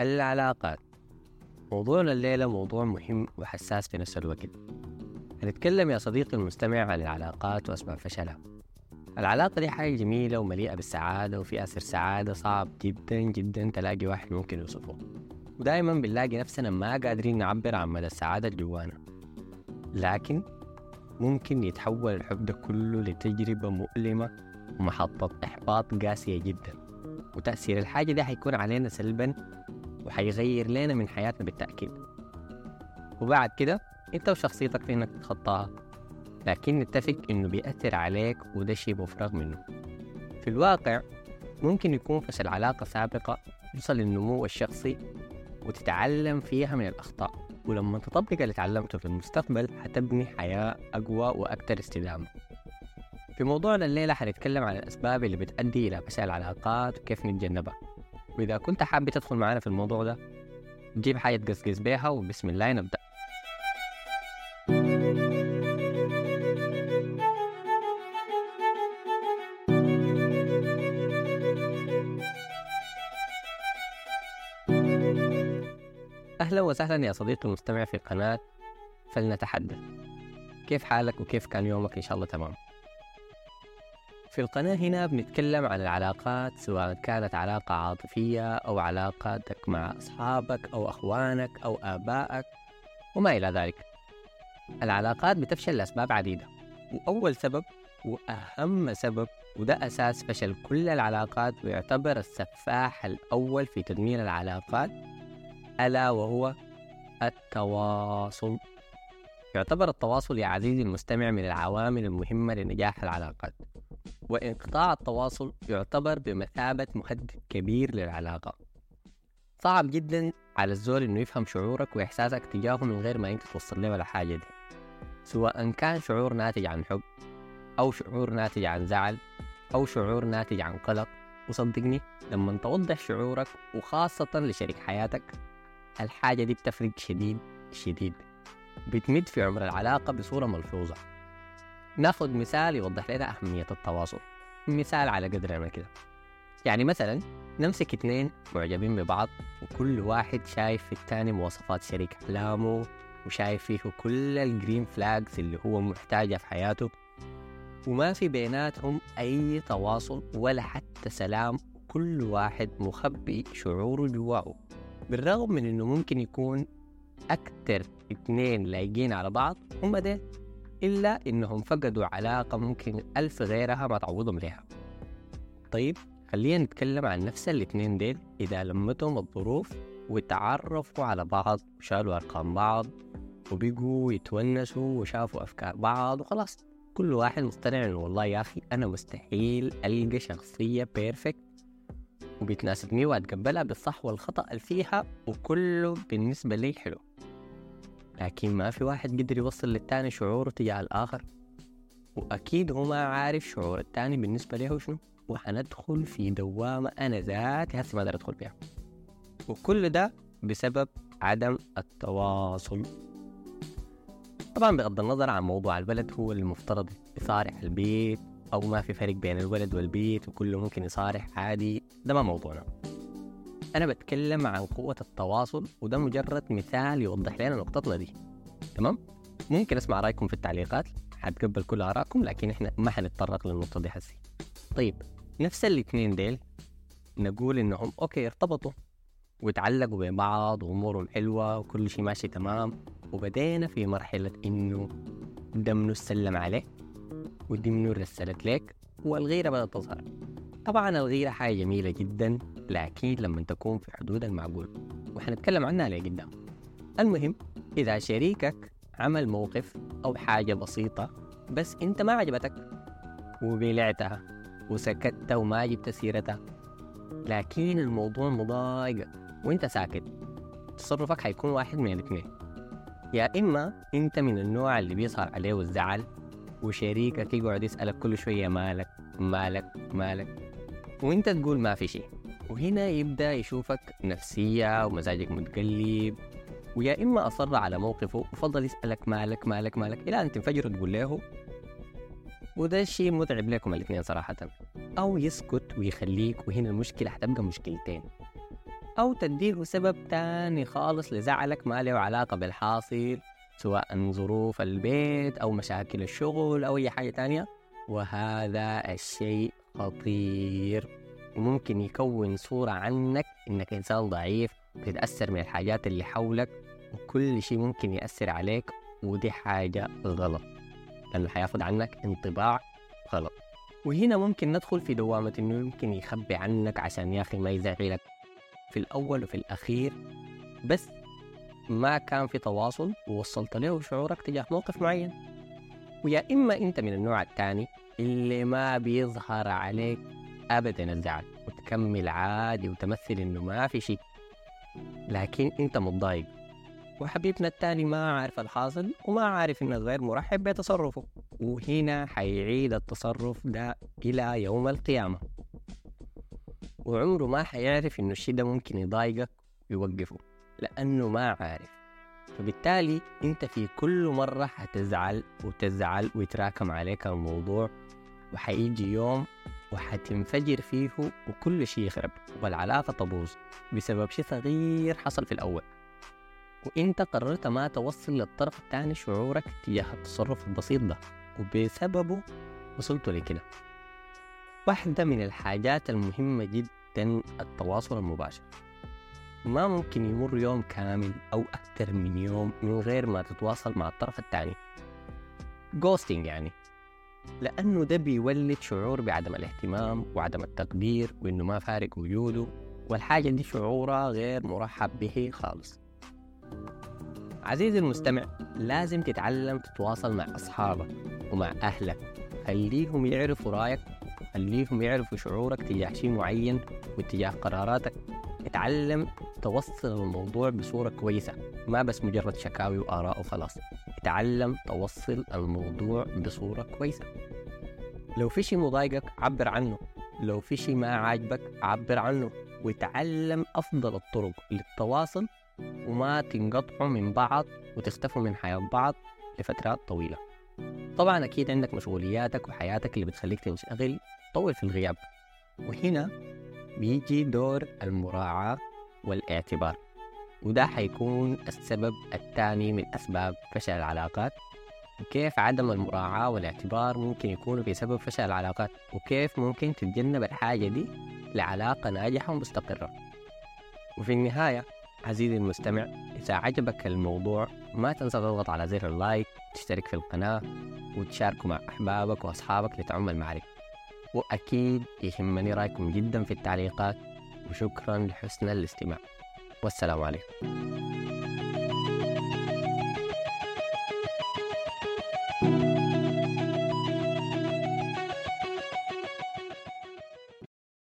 العلاقات. موضوعنا الليلة موضوع مهم وحساس في نفس الوقت. هنتكلم يا صديقي المستمع عن العلاقات وأسباب فشلها. العلاقة دي حاجة جميلة ومليئة بالسعادة وفي أثر سعادة صعب جدا جدا تلاقي واحد ممكن يوصفه. ودائما بنلاقي نفسنا ما قادرين نعبر عن مدى السعادة اللي جوانا. لكن ممكن يتحول الحب ده كله لتجربة مؤلمة ومحطة إحباط قاسية جدا. وتأثير الحاجة دي حيكون علينا سلبا وحيغير لنا من حياتنا بالتأكيد. وبعد كده انت وشخصيتك في انك تتخطاها. لكن نتفق انه بيأثر عليك وده شيء مفرغ منه. في الواقع ممكن يكون فشل علاقة سابقة يوصل للنمو الشخصي وتتعلم فيها من الأخطاء. ولما تطبق اللي تعلمته في المستقبل حتبني حياة أقوى وأكثر استدامة. في موضوعنا الليلة حنتكلم عن الأسباب اللي بتؤدي إلى فشل العلاقات وكيف نتجنبها. وإذا كنت حابب تدخل معنا في الموضوع ده جيب حاجة تقصقص بيها وبسم الله نبدأ. أهلا وسهلا يا صديقي المستمع في قناة فلنتحدث. كيف حالك وكيف كان يومك إن شاء الله تمام؟ في القناة هنا بنتكلم عن العلاقات سواء كانت علاقة عاطفية أو علاقاتك مع أصحابك أو أخوانك أو آبائك وما إلى ذلك. العلاقات بتفشل لأسباب عديدة وأول سبب وأهم سبب وده أساس فشل كل العلاقات ويعتبر السفاح الأول في تدمير العلاقات ألا وهو التواصل. يعتبر التواصل يا عزيزي المستمع من العوامل المهمة لنجاح العلاقات. وانقطاع التواصل يعتبر بمثابة مهدد كبير للعلاقة. صعب جدا على الزول إنه يفهم شعورك وإحساسك تجاهه من غير ما أنت توصل له ولا حاجة دي. سواء كان شعور ناتج عن حب أو شعور ناتج عن زعل أو شعور ناتج عن قلق. وصدقني لما توضح شعورك وخاصة لشريك حياتك الحاجة دي بتفرق شديد شديد. بتمد في عمر العلاقة بصورة ملحوظة ناخد مثال يوضح لنا أهمية التواصل. مثال على قدرنا كده. يعني مثلا نمسك اتنين معجبين ببعض وكل واحد شايف في التاني مواصفات شريك أحلامه وشايف فيه كل الجرين فلاجز اللي هو محتاجها في حياته. وما في بيناتهم أي تواصل ولا حتى سلام. كل واحد مخبي شعوره جواه. بالرغم من إنه ممكن يكون أكتر اتنين لايقين على بعض هم ديل إلا إنهم فقدوا علاقة ممكن ألف غيرها ما تعوضهم لها طيب خلينا نتكلم عن نفس الاتنين ديل إذا لمتهم الظروف وتعرفوا على بعض وشالوا أرقام بعض وبقوا يتونسوا وشافوا أفكار بعض وخلاص. كل واحد مقتنع إنه والله يا أخي أنا مستحيل ألقى شخصية بيرفكت وبتناسبني وأتقبلها بالصح والخطأ اللي فيها وكله بالنسبة لي حلو. لكن ما في واحد قدر يوصل للتاني شعوره تجاه الآخر. وأكيد هو ما عارف شعور التاني بالنسبة له شنو. وحندخل في دوامة أنا ذاتي هسه ما أقدر أدخل فيها. وكل ده بسبب عدم التواصل. طبعا بغض النظر عن موضوع البلد هو المفترض يصارح البيت أو ما في فرق بين الولد والبيت وكله ممكن يصارح عادي. ده ما موضوعنا أنا بتكلم عن قوة التواصل وده مجرد مثال يوضح لنا نقطتنا دي. تمام؟ ممكن أسمع رأيكم في التعليقات حتقبل كل آرائكم لكن إحنا ما حنتطرق للنقطة دي حسي. طيب نفس الاتنين ديل نقول إنهم أوكي ارتبطوا وتعلقوا ببعض وأمورهم حلوة وكل شيء ماشي تمام وبدينا في مرحلة إنه ده منو سلم عليه ودي منو رسلت لك والغيرة بدأت تظهر. طبعا الغيرة حاجة جميلة جدا لكن لما تكون في حدود المعقول وحنتكلم عنها لقدام المهم إذا شريكك عمل موقف أو حاجة بسيطة بس أنت ما عجبتك وبلعتها وسكت وما جبت سيرتها لكن الموضوع مضايقك وأنت ساكت تصرفك حيكون واحد من الاثنين. يا إما أنت من النوع اللي بيظهر عليه الزعل وشريكك يقعد يسألك كل شوية مالك مالك مالك وانت تقول ما في شيء. وهنا يبدأ يشوفك نفسية ومزاجك متقلب ويا إما أصر على موقفه وفضل يسألك مالك مالك مالك إلى أن تنفجر تقول له وده شيء متعب لكم الاثنين صراحة. أو يسكت ويخليك وهنا المشكلة حتبقى مشكلتين. أو تديه سبب تاني خالص لزعلك ما له علاقة بالحاصل سواء ظروف البيت أو مشاكل الشغل أو أي حاجة تانية. وهذا الشيء خطير. وممكن يكون صورة عنك إنك إنسان ضعيف بتتأثر من الحاجات اللي حولك وكل شيء ممكن يأثر عليك ودي حاجة غلط. لأنه حياخد عنك انطباع غلط. وهنا ممكن ندخل في دوامة إنه يمكن يخبي عنك عشان يا أخي ما يزعلك في الأول وفي الأخير. بس ما كان في تواصل ووصلت له شعورك تجاه موقف معين. ويا إما أنت من النوع الثاني اللي ما بيظهر عليك أبدا الزعل. وتكمل عادي وتمثل إنه ما في شيء. لكن أنت متضايق. وحبيبنا التاني ما عارف الحاصل وما عارف إنك غير مرحب بتصرفه. وهنا حيعيد التصرف ده إلى يوم القيامة. وعمره ما حيعرف إنه الشي ده ممكن يضايقك ويوقفه. لأنه ما عارف. فبالتالي أنت في كل مرة حتزعل وتزعل ويتراكم عليك الموضوع وحيجي يوم وحتنفجر فيه وكل شيء يخرب والعلاقة تبوظ بسبب شيء صغير حصل في الأول. وإنت قررت ما توصل للطرف الثاني شعورك تجاه التصرف البسيط ده وبسببه وصلت لكده. واحدة من الحاجات المهمة جدا التواصل المباشر. ما ممكن يمر يوم كامل أو أكثر من يوم من غير ما تتواصل مع الطرف الثاني جوستينج يعني. لأنه ده بيولد شعور بعدم الاهتمام وعدم التقدير وإنه ما فارق وجوده والحاجة دي شعورها غير مرحب به خالص. عزيزي المستمع لازم تتعلم تتواصل مع أصحابك ومع أهلك خليهم يعرفوا رأيك خليهم يعرفوا شعورك تجاه شيء معين واتجاه قراراتك. اتعلم توصل الموضوع بصورة كويسة ما بس مجرد شكاوي وآراء وخلاص. اتعلم توصل الموضوع بصورة كويسة. لو في شيء مضايقك عبر عنه. لو في شيء ما عاجبك عبر عنه. وتعلم أفضل الطرق للتواصل وما تنقطعوا من بعض وتختفوا من حياة بعض لفترات طويلة. طبعا أكيد عندك مشغولياتك وحياتك اللي بتخليك تنشغل طول في الغياب. وهنا بيجي دور المراعاة والاعتبار وده حيكون السبب الثاني من أسباب فشل العلاقات. وكيف عدم المراعاة والاعتبار ممكن يكونوا بسبب فشل العلاقات؟ وكيف ممكن تتجنب الحاجة دي لعلاقة ناجحة ومستقرة؟ وفي النهاية عزيزي المستمع إذا عجبك الموضوع ما تنسى تضغط على زر اللايك تشترك في القناة وتشاركه مع أحبابك وأصحابك لتعم المعرفة. وأكيد يهمني رأيكم جدا في التعليقات وشكرا لحسن الاستماع. والسلام عليكم.